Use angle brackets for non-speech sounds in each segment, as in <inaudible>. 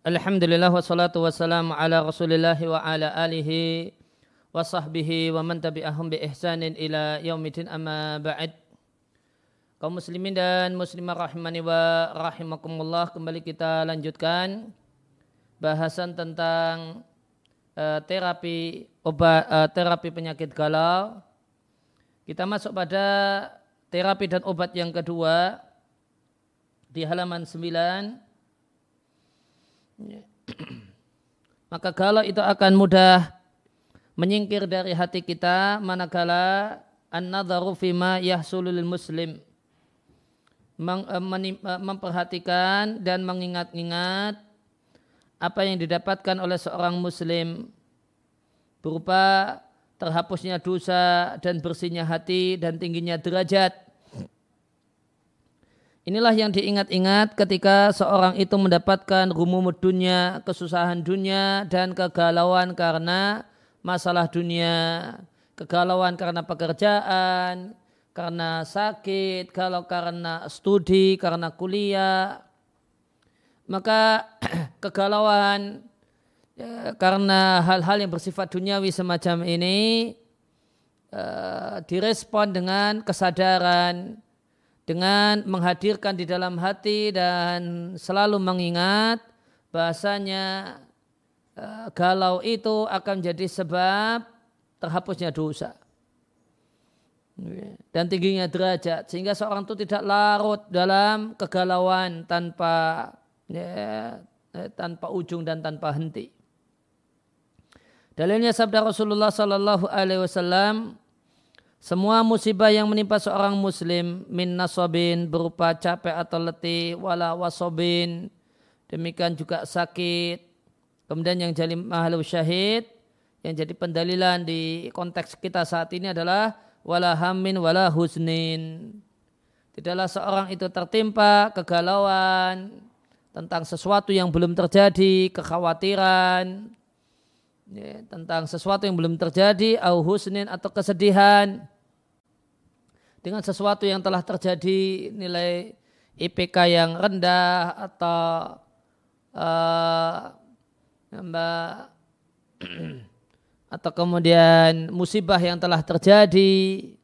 Alhamdulillah wassalatu wassalamu ala rasulillah wa ala alihi wa sahbihi wa man tabi'ahum bi ihsanin ila yaumidin amma ba'd. Kaum muslimin dan muslimah rahimani wa rahimakumullah kembali kita lanjutkan bahasan tentang uh, terapi obat uh, terapi penyakit galau. Kita masuk pada terapi dan obat yang kedua di halaman 9 Ya. <clears throat> Maka galau itu akan mudah menyingkir dari hati kita manakala an-nadharu fima yahsulul muslim. Eh, eh, memperhatikan dan mengingat-ingat apa yang didapatkan oleh seorang muslim berupa terhapusnya dosa dan bersihnya hati dan tingginya derajat Inilah yang diingat-ingat ketika seorang itu mendapatkan rumumut dunia, kesusahan dunia, dan kegalauan karena masalah dunia, kegalauan karena pekerjaan, karena sakit, kalau karena studi, karena kuliah, maka <clears throat> kegalauan ya, karena hal-hal yang bersifat duniawi semacam ini uh, direspon dengan kesadaran dengan menghadirkan di dalam hati dan selalu mengingat bahasanya eh, galau itu akan menjadi sebab terhapusnya dosa dan tingginya derajat sehingga seorang itu tidak larut dalam kegalauan tanpa ya, eh, tanpa ujung dan tanpa henti. Dalilnya sabda Rasulullah Sallallahu Alaihi Wasallam semua musibah yang menimpa seorang muslim min nasobin berupa capek atau letih wala wasobin demikian juga sakit kemudian yang jadi mahal syahid yang jadi pendalilan di konteks kita saat ini adalah wala hamin wala husnin. Tidaklah seorang itu tertimpa kegalauan tentang sesuatu yang belum terjadi kekhawatiran ya, tentang sesuatu yang belum terjadi au husnin atau kesedihan. Dengan sesuatu yang telah terjadi nilai IPK yang rendah atau uh, <clears throat> atau kemudian musibah yang telah terjadi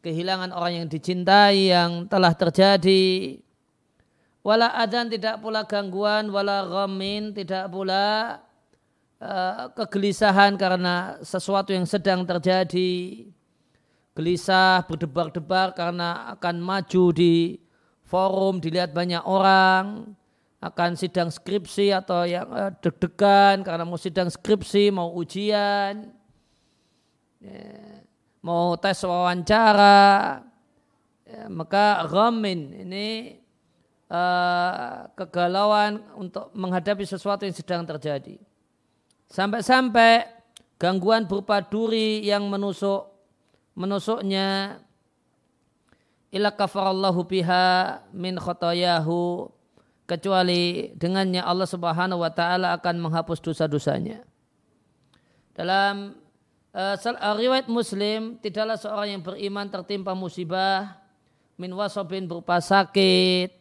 kehilangan orang yang dicintai yang telah terjadi. Wala adan tidak pula gangguan wala ghamin tidak pula kegelisahan karena sesuatu yang sedang terjadi gelisah, berdebar-debar karena akan maju di forum, dilihat banyak orang, akan sidang skripsi atau yang uh, deg-degan karena mau sidang skripsi, mau ujian, ya, mau tes wawancara, ya, maka ramin ini uh, kegalauan untuk menghadapi sesuatu yang sedang terjadi. Sampai-sampai gangguan berupa duri yang menusuk menusuknya ila kafarallahu biha min khotoyahu kecuali dengannya Allah Subhanahu wa taala akan menghapus dosa-dosanya. Dalam uh, riwayat Muslim tidaklah seorang yang beriman tertimpa musibah min wasobin berupa sakit,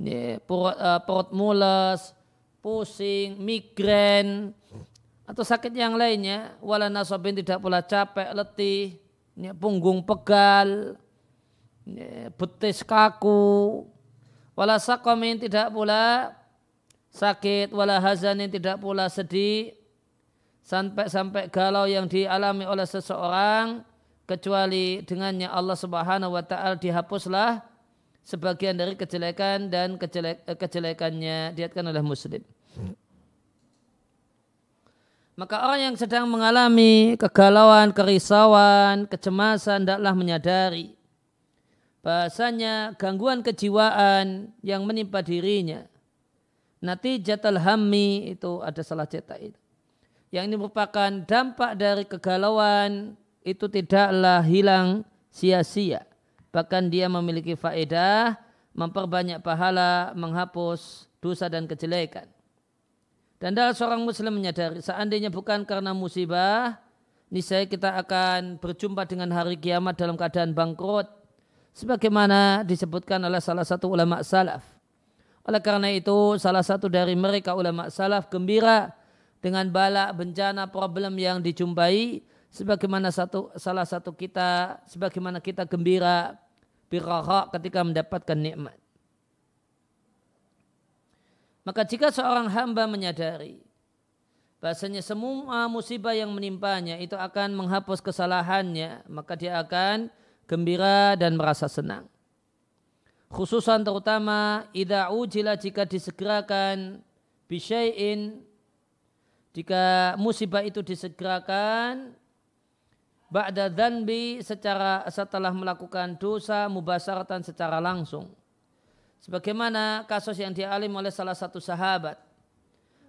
ya, perut, uh, perut mules, pusing, migrain atau sakit yang lainnya wala nasobin tidak pula capek, letih, punggung pegal, betis kaku, wala sakomin tidak pula sakit, wala hazanin tidak pula sedih, sampai-sampai galau yang dialami oleh seseorang, kecuali dengannya Allah Subhanahu wa taala dihapuslah sebagian dari kejelekan dan kejelek, kejelekannya diatkan oleh muslim. Maka orang yang sedang mengalami kegalauan, kerisauan, kecemasan tidaklah menyadari bahasanya gangguan kejiwaan yang menimpa dirinya. Nanti jatal hammi itu ada salah cetak itu. Yang ini merupakan dampak dari kegalauan itu tidaklah hilang sia-sia. Bahkan dia memiliki faedah, memperbanyak pahala, menghapus dosa dan kejelekan. Dan dalam seorang muslim menyadari seandainya bukan karena musibah, niscaya kita akan berjumpa dengan hari kiamat dalam keadaan bangkrut. Sebagaimana disebutkan oleh salah satu ulama salaf. Oleh karena itu salah satu dari mereka ulama salaf gembira dengan bala bencana problem yang dijumpai sebagaimana satu salah satu kita sebagaimana kita gembira birra ketika mendapatkan nikmat. Maka jika seorang hamba menyadari bahasanya semua musibah yang menimpanya itu akan menghapus kesalahannya, maka dia akan gembira dan merasa senang. Khususan terutama idza ujila jika disegerakan bisyai'in jika musibah itu disegerakan ba'da dzanbi secara setelah melakukan dosa mubasaratan secara langsung. Sebagaimana kasus yang dialim oleh salah satu sahabat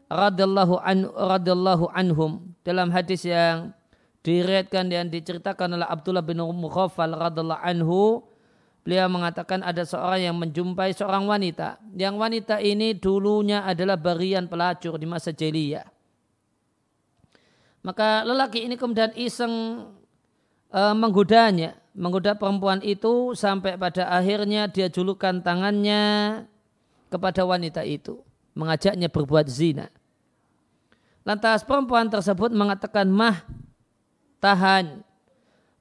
radhiyallahu an radhiyallahu anhum dalam hadis yang diriatkan dan diceritakan oleh Abdullah bin Mughaffal radhiyallahu anhu Beliau mengatakan ada seorang yang menjumpai seorang wanita. Yang wanita ini dulunya adalah barian pelacur di masa jahiliyah. Maka lelaki ini kemudian iseng e, menggodanya, menggoda perempuan itu sampai pada akhirnya dia julukan tangannya kepada wanita itu, mengajaknya berbuat zina. Lantas perempuan tersebut mengatakan, "Mah, tahan,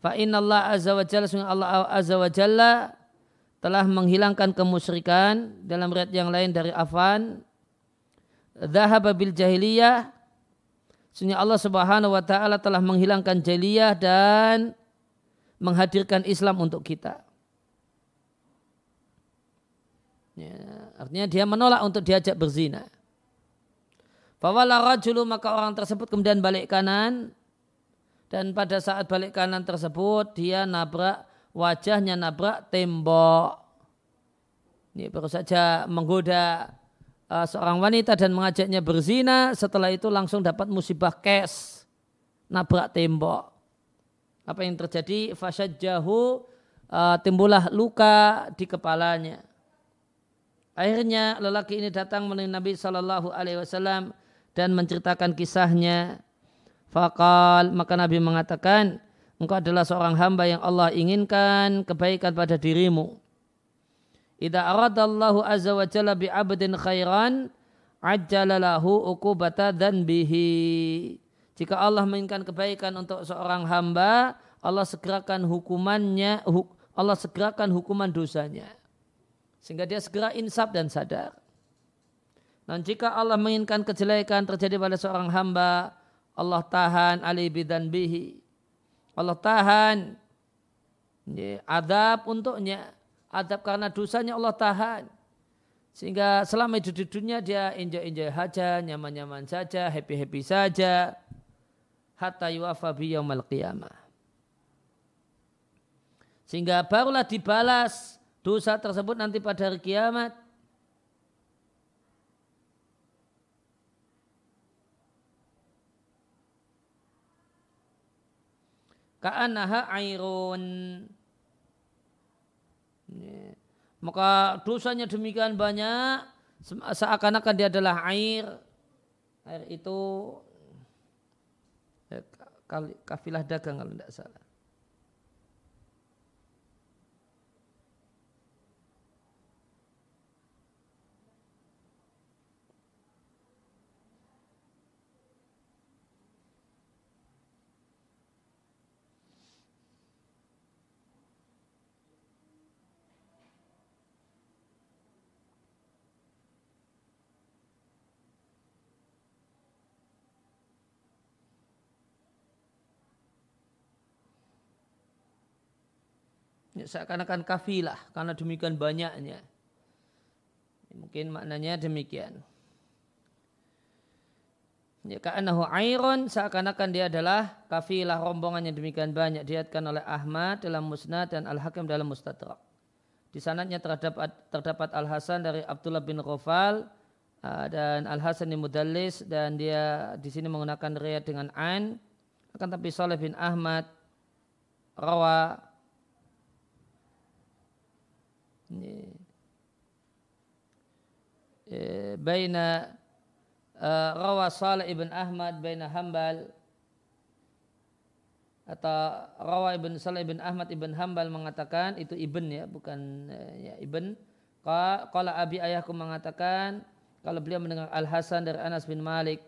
Fa Allah azza wa jalla Allah azza wa jalla telah menghilangkan kemusyrikan dalam riwayat yang lain dari Afan Dhahaba bil jahiliyah Sesungguhnya Allah subhanahu wa ta'ala telah menghilangkan jahiliyah dan menghadirkan Islam untuk kita. Ya, artinya dia menolak untuk diajak berzina. Fawala rajulu maka orang tersebut kemudian balik kanan dan pada saat balik kanan tersebut dia nabrak wajahnya nabrak tembok. Ini baru saja menggoda uh, seorang wanita dan mengajaknya berzina. Setelah itu langsung dapat musibah kes, nabrak tembok. Apa yang terjadi? Fasad jahu uh, timbullah luka di kepalanya. Akhirnya lelaki ini datang menemui Nabi Shallallahu Alaihi Wasallam dan menceritakan kisahnya Fakal maka Nabi mengatakan engkau adalah seorang hamba yang Allah inginkan kebaikan pada dirimu. Idza aradallahu azza wa jalla bi 'abdin khairan ajjalalahu uqubata dzanbihi. Jika Allah menginginkan kebaikan untuk seorang hamba, Allah segerakan hukumannya, Allah segerakan hukuman dosanya. Sehingga dia segera insaf dan sadar. Dan jika Allah menginginkan kejelekan terjadi pada seorang hamba, Allah tahan ali bidan bihi. Allah tahan ya, adab untuknya. Adab karena dosanya Allah tahan. Sehingga selama hidup di dunia dia enjoy-enjoy saja, nyaman-nyaman saja, happy-happy saja. Hatta yuwafa bi yaumal qiyamah. Sehingga barulah dibalas dosa tersebut nanti pada hari kiamat ka'anaha airun. Maka dosanya demikian banyak seakan-akan dia adalah air. Air itu kafilah dagang kalau tidak salah. Ya, seakan-akan kafilah karena demikian banyaknya. Mungkin maknanya demikian. Ya, ka'anahu airon seakan-akan dia adalah kafilah rombongan yang demikian banyak diatkan oleh Ahmad dalam Musnad dan Al-Hakim dalam Mustadrak. Di sanadnya terdapat terdapat Al-Hasan dari Abdullah bin Rofal uh, dan Al-Hasan bin Mudallis dan dia di sini menggunakan riwayat dengan an akan tapi Saleh bin Ahmad rawa baina rawa Salih ibn Ahmad baina Hambal atau rawa ibn Salih ibn Ahmad ibn Hambal mengatakan itu ibn ya bukan ya ibn Kala abi ayahku mengatakan kalau beliau mendengar Al Hasan dari Anas bin Malik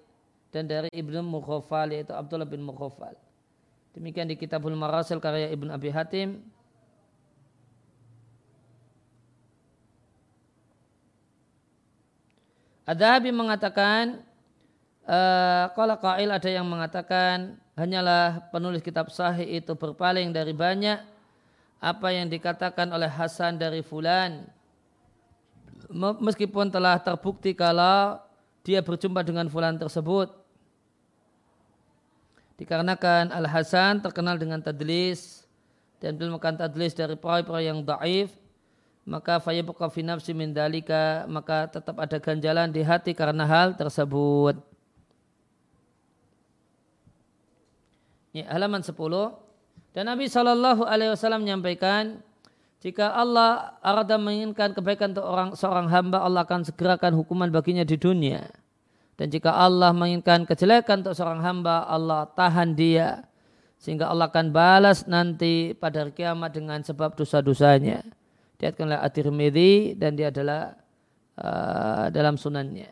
dan dari Ibnu Mukhafal yaitu Abdullah bin Mukhafal. Demikian di Kitabul Marasil karya Ibnu Abi Hatim. Adabi mengatakan kalau uh, kail ada yang mengatakan hanyalah penulis kitab sahih itu berpaling dari banyak apa yang dikatakan oleh Hasan dari Fulan. Meskipun telah terbukti kalau dia berjumpa dengan fulan tersebut. Dikarenakan Al Hasan terkenal dengan tadlis dan beliau melakukan tadlis dari perawi-perawi yang daif maka fayabuqa fi nafsi min dalika maka tetap ada ganjalan di hati karena hal tersebut. Ya, halaman 10 dan Nabi Shallallahu Alaihi Wasallam menyampaikan jika Allah arada menginginkan kebaikan untuk orang seorang hamba, Allah akan segerakan hukuman baginya di dunia. Dan jika Allah menginginkan kejelekan untuk seorang hamba, Allah tahan dia. Sehingga Allah akan balas nanti pada hari kiamat dengan sebab dosa-dosanya. Diatkan oleh At-Tirmidzi dan dia adalah uh, dalam sunannya.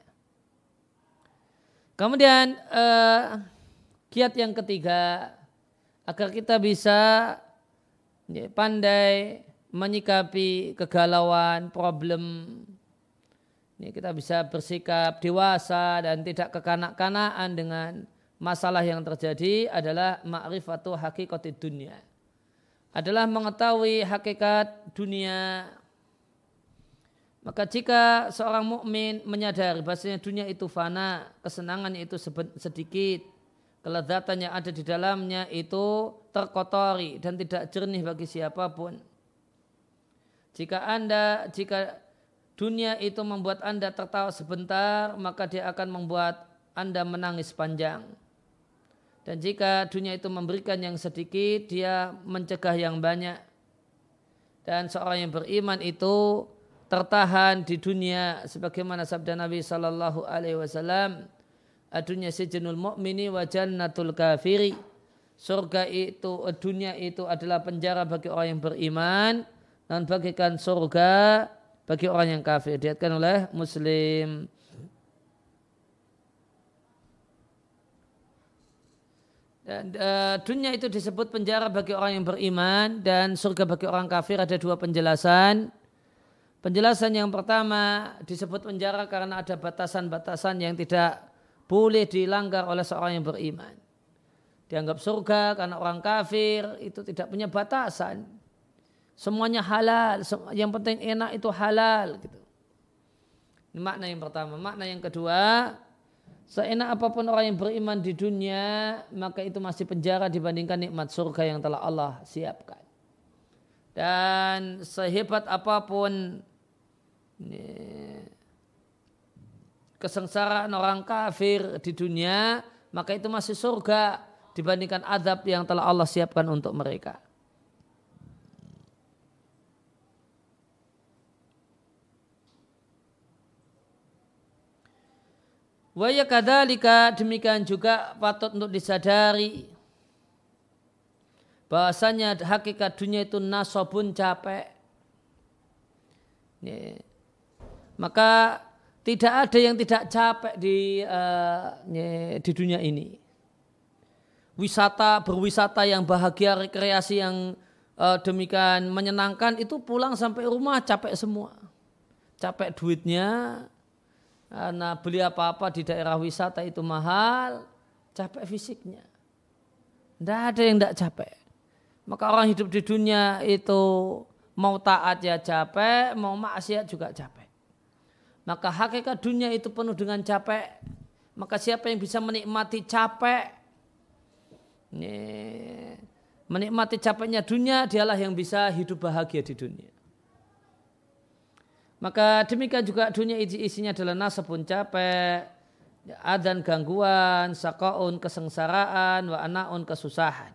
Kemudian uh, kiat yang ketiga agar kita bisa ya, pandai menyikapi kegalauan, problem. Ini kita bisa bersikap dewasa dan tidak kekanak-kanakan dengan masalah yang terjadi adalah ma'rifatu hakikati dunia. Adalah mengetahui hakikat dunia. Maka jika seorang mukmin menyadari bahasanya dunia itu fana, kesenangannya itu sedikit, kelezatan yang ada di dalamnya itu terkotori dan tidak jernih bagi siapa pun jika Anda, jika dunia itu membuat Anda tertawa sebentar, maka dia akan membuat Anda menangis panjang. Dan jika dunia itu memberikan yang sedikit, dia mencegah yang banyak. Dan seorang yang beriman itu tertahan di dunia sebagaimana sabda Nabi sallallahu alaihi wasallam, "Adunya sijnul mu'mini wa jannatul kafiri." Surga itu, dunia itu adalah penjara bagi orang yang beriman dan bagikan surga bagi orang yang kafir diatkan oleh muslim dan uh, dunia itu disebut penjara bagi orang yang beriman dan surga bagi orang kafir ada dua penjelasan penjelasan yang pertama disebut penjara karena ada batasan-batasan yang tidak boleh dilanggar oleh seorang yang beriman dianggap surga karena orang kafir itu tidak punya batasan Semuanya halal, yang penting enak itu halal gitu. Ini makna yang pertama. Makna yang kedua, seenak apa pun orang yang beriman di dunia, maka itu masih penjara dibandingkan nikmat surga yang telah Allah siapkan. Dan sehebat apa pun kesengsaraan orang kafir di dunia, maka itu masih surga dibandingkan adab yang telah Allah siapkan untuk mereka. Waya kadalika demikian juga patut untuk disadari bahasanya hakikat dunia itu nasobun capek. Ini. Maka tidak ada yang tidak capek di uh, di dunia ini. Wisata berwisata yang bahagia, rekreasi yang uh, demikian menyenangkan itu pulang sampai rumah capek semua. Capek duitnya, karena beli apa-apa di daerah wisata itu mahal, capek fisiknya. Tidak ada yang tidak capek. Maka orang hidup di dunia itu mau taat ya capek, mau maksiat juga capek. Maka hakikat dunia itu penuh dengan capek. Maka siapa yang bisa menikmati capek, menikmati capeknya dunia, dialah yang bisa hidup bahagia di dunia. Maka demikian juga dunia isinya adalah nasabun capek, adan gangguan, sakaun kesengsaraan, wa anaun kesusahan.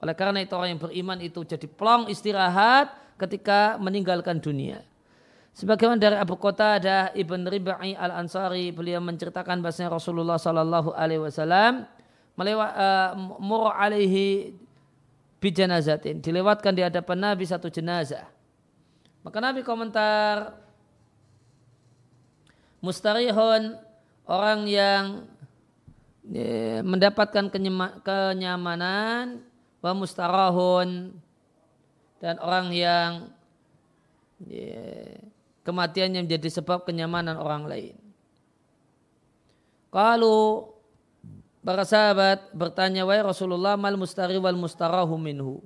Oleh karena itu orang yang beriman itu jadi plong istirahat ketika meninggalkan dunia. Sebagaimana dari Abu ada Ibn Ribai Al Ansari beliau menceritakan bahasanya Rasulullah Sallallahu Alaihi Wasallam melewat uh, mur alaihi bijanazatin dilewatkan di hadapan Nabi satu jenazah Maka Nabi komentar mustarihun orang yang ya, mendapatkan kenyamanan wa mustarahun dan orang yang ya, kematiannya menjadi sebab kenyamanan orang lain. Kalau para sahabat bertanya wahai Rasulullah mal mustari wal mustarahu minhu.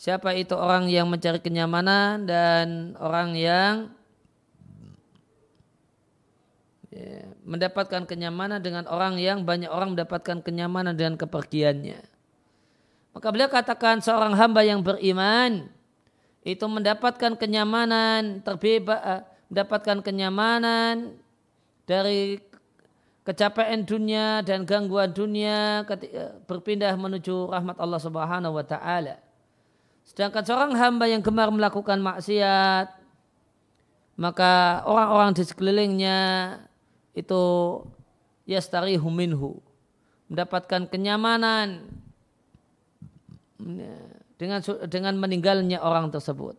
Siapa itu orang yang mencari kenyamanan dan orang yang ya, mendapatkan kenyamanan dengan orang yang banyak orang mendapatkan kenyamanan dengan kepergiannya. Maka beliau katakan seorang hamba yang beriman itu mendapatkan kenyamanan terbebas eh, mendapatkan kenyamanan dari kecapean dunia dan gangguan dunia ketika berpindah menuju rahmat Allah Subhanahu wa taala. Sedangkan seorang hamba yang gemar melakukan maksiat maka orang-orang di sekelilingnya itu yastarihu minhu mendapatkan kenyamanan dengan dengan meninggalnya orang tersebut.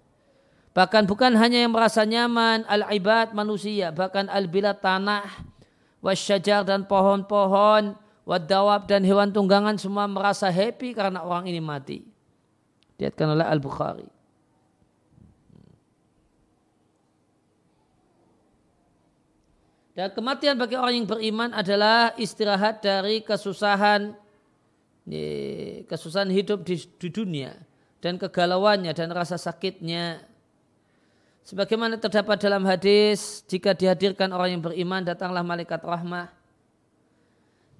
Bahkan bukan hanya yang merasa nyaman al-ibad manusia, bahkan al-bilad tanah, wasyajar dan pohon-pohon, wadawab dan hewan tunggangan semua merasa happy karena orang ini mati. Diatkan oleh Al-Bukhari. Dan kematian bagi orang yang beriman adalah istirahat dari kesusahan kesusahan hidup di, di dunia dan kegalauannya dan rasa sakitnya. Sebagaimana terdapat dalam hadis, jika dihadirkan orang yang beriman, datanglah malaikat rahmah.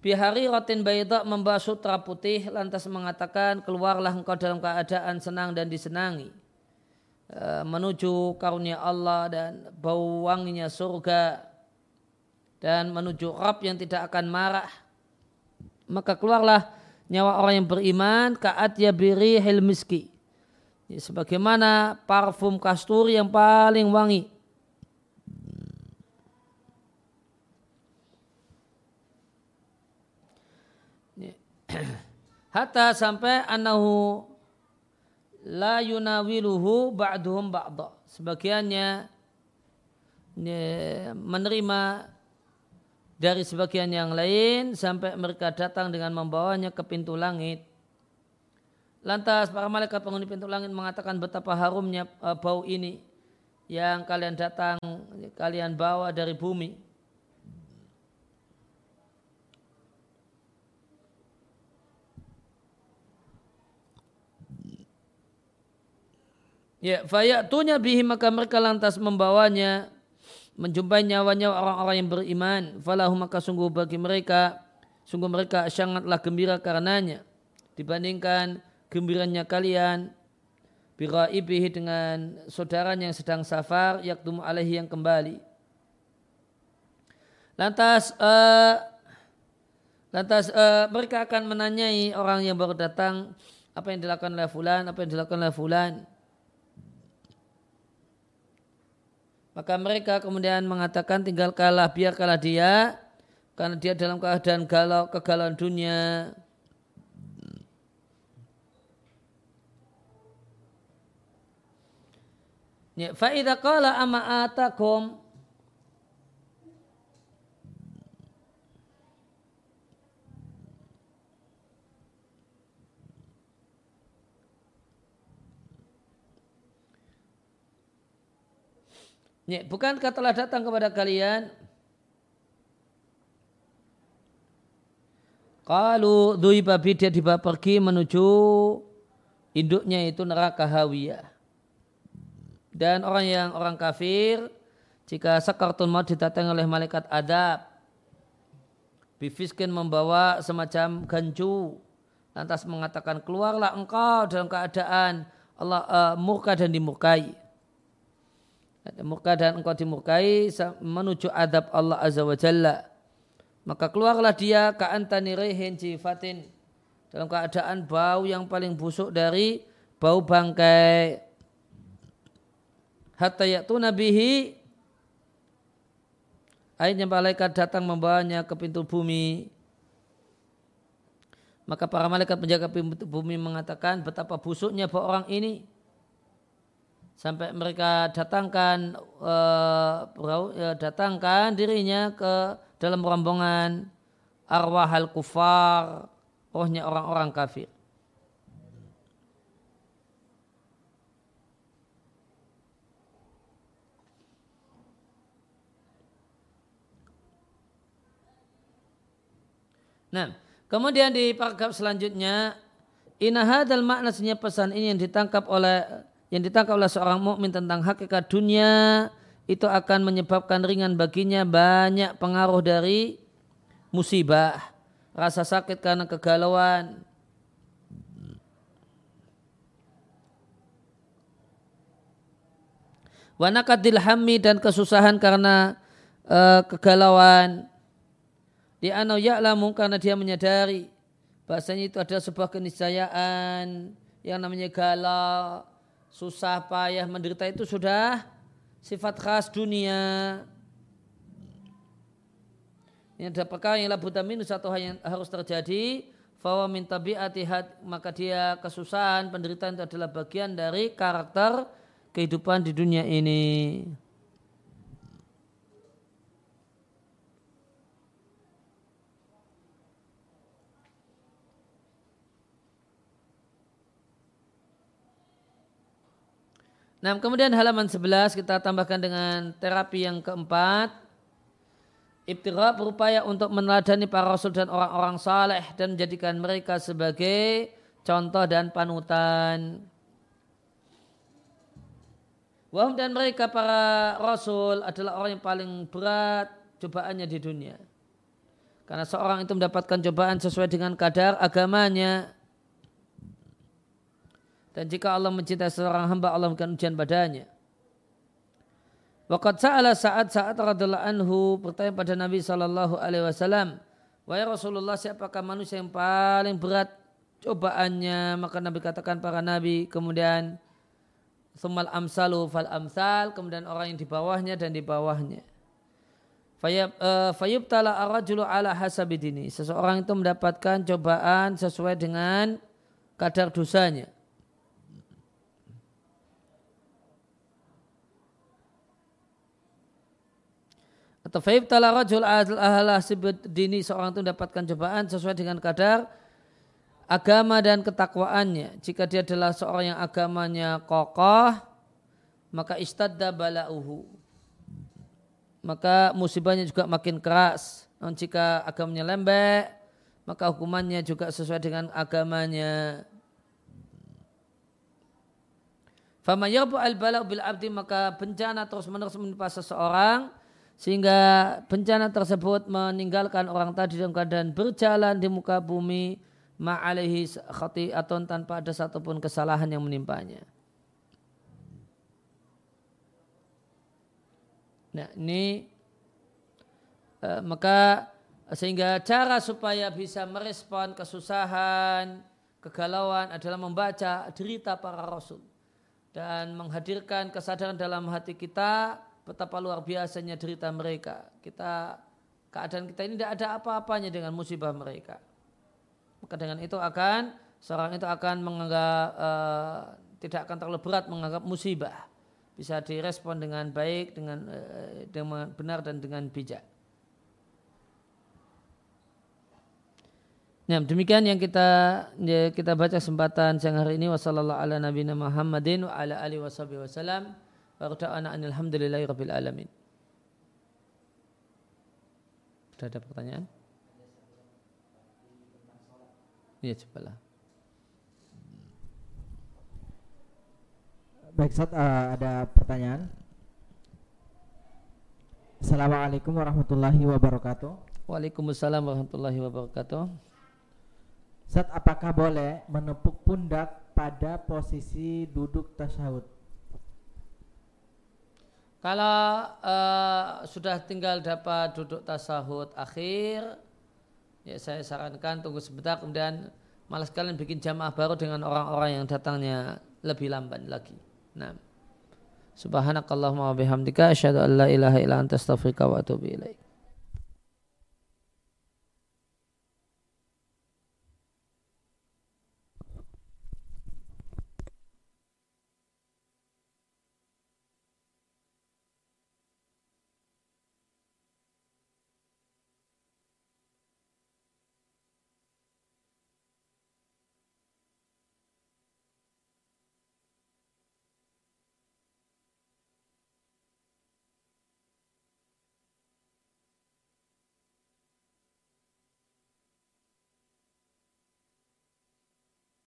Bihari rotin bayda membawa sutra putih, lantas mengatakan, keluarlah engkau dalam keadaan senang dan disenangi. E, menuju karunia Allah dan bau wanginya surga. Dan menuju Rab yang tidak akan marah. Maka keluarlah nyawa orang yang beriman kaat ya biri miski. Ya, sebagaimana parfum kasturi yang paling wangi. Hatta sampai anahu la yunawiluhu ba'duhum ba'da. Sebagiannya ya, menerima dari sebagian yang lain sampai mereka datang dengan membawanya ke pintu langit. Lantas para malaikat penghuni pintu langit mengatakan betapa harumnya uh, bau ini yang kalian datang, kalian bawa dari bumi. Ya, fayatunya bihi maka mereka lantas membawanya menjumpai nyawanya orang-orang yang beriman. Falahu maka sungguh bagi mereka sungguh mereka sangatlah gembira karenanya. Dibandingkan gembiranya kalian biraibihi dengan saudaranya yang sedang safar yaktum alaihi yang kembali. Lantas uh, lantas uh, mereka akan menanyai orang yang baru datang apa yang dilakukan oleh fulan apa yang dilakukan oleh fulan Maka mereka kemudian mengatakan tinggal kalah, biar kalah dia karena dia dalam keadaan galau kegalauan dunia. Ya, Faidah kala ama atakum Ya, bukankah telah datang kepada kalian. Kalau dui babi dia dibawa pergi menuju induknya itu neraka hawiyah. Dan orang yang orang kafir jika sakartul maut didatangi oleh malaikat adab bifiskin membawa semacam gancu lantas mengatakan keluarlah engkau dalam keadaan Allah uh, murka dan dimurkai murka dan engkau dimurkai menuju adab Allah Azza wa Jalla. Maka keluarlah dia ke antani rehin jifatin dalam keadaan bau yang paling busuk dari bau bangkai. Hatta yaktu nabihi Akhirnya malaikat datang membawanya ke pintu bumi. Maka para malaikat penjaga pintu bumi mengatakan betapa busuknya bau orang ini sampai mereka datangkan uh, datangkan dirinya ke dalam rombongan arwah al kufar rohnya orang-orang kafir. Nah, kemudian di paragraf selanjutnya inahadal makna pesan ini yang ditangkap oleh yang ditangkap oleh seorang mukmin tentang hakikat dunia itu akan menyebabkan ringan baginya banyak pengaruh dari musibah, rasa sakit karena kegalauan, wanakadil hammi dan kesusahan karena uh, kegalauan. Di anau ya'lamu karena dia menyadari bahasanya itu adalah sebuah keniscayaan yang namanya galau susah payah menderita itu sudah sifat khas dunia. Ini ada perkara yang labu minus satu hal yang harus terjadi. Fawa min tabi'ati maka dia kesusahan, penderitaan itu adalah bagian dari karakter kehidupan di dunia ini. Nah, kemudian halaman 11 kita tambahkan dengan terapi yang keempat. Ibtira berupaya untuk meneladani para rasul dan orang-orang saleh dan menjadikan mereka sebagai contoh dan panutan. Wahum dan mereka para rasul adalah orang yang paling berat cobaannya di dunia. Karena seorang itu mendapatkan cobaan sesuai dengan kadar agamanya dan jika Allah mencintai seorang hamba, Allah memberikan ujian padanya. Waqad sa'ala saat saat radhiallahu anhu bertanya pada Nabi sallallahu alaihi wasallam, "Wahai Rasulullah, siapakah manusia yang paling berat cobaannya?" Maka Nabi katakan para nabi, kemudian sumal amsalu fal amsal, kemudian orang yang di bawahnya dan di bawahnya. Fayub tala arajulu ala hasabidini. Seseorang itu mendapatkan cobaan sesuai dengan kadar dosanya. Atau faib tala rajul ahla dini seorang itu mendapatkan cobaan sesuai dengan kadar agama dan ketakwaannya. Jika dia adalah seorang yang agamanya kokoh, maka istadda bala'uhu. Maka musibahnya juga makin keras. Dan jika agamanya lembek, maka hukumannya juga sesuai dengan agamanya. Fama yarbu al bala'u bil abdi maka bencana terus menerus menimpa seseorang sehingga bencana tersebut meninggalkan orang tadi dalam keadaan berjalan di muka bumi ma'alaihi khati'atun tanpa ada satupun kesalahan yang menimpanya. Nah ini eh, maka sehingga cara supaya bisa merespon kesusahan, kegalauan adalah membaca derita para rasul dan menghadirkan kesadaran dalam hati kita betapa luar biasanya derita mereka. Kita keadaan kita ini tidak ada apa-apanya dengan musibah mereka. Maka dengan itu akan seorang itu akan menganggap uh, tidak akan terlalu berat menganggap musibah. Bisa direspon dengan baik, dengan, uh, dengan benar dan dengan bijak. Nah, demikian yang kita ya, kita baca kesempatan siang hari ini wasallallahu ala nabiyina Muhammadin wa ala alihi wasallam. Wa ta'ana alhamdulillahi rabbil alamin. Sudah ada pertanyaan? Iya, cobalah. Baik, saat uh, eh, ada pertanyaan. Assalamualaikum warahmatullahi wabarakatuh. Waalaikumsalam warahmatullahi wabarakatuh. Saat apakah boleh menepuk pundak pada posisi duduk tasyahud? Kalau uh, sudah tinggal dapat duduk tasahud akhir, ya saya sarankan tunggu sebentar kemudian malas kalian bikin jamaah baru dengan orang-orang yang datangnya lebih lamban lagi. Nah. Subhanakallahumma wa bihamdika asyhadu an la ilaha illa anta astaghfiruka wa atubu ilaik.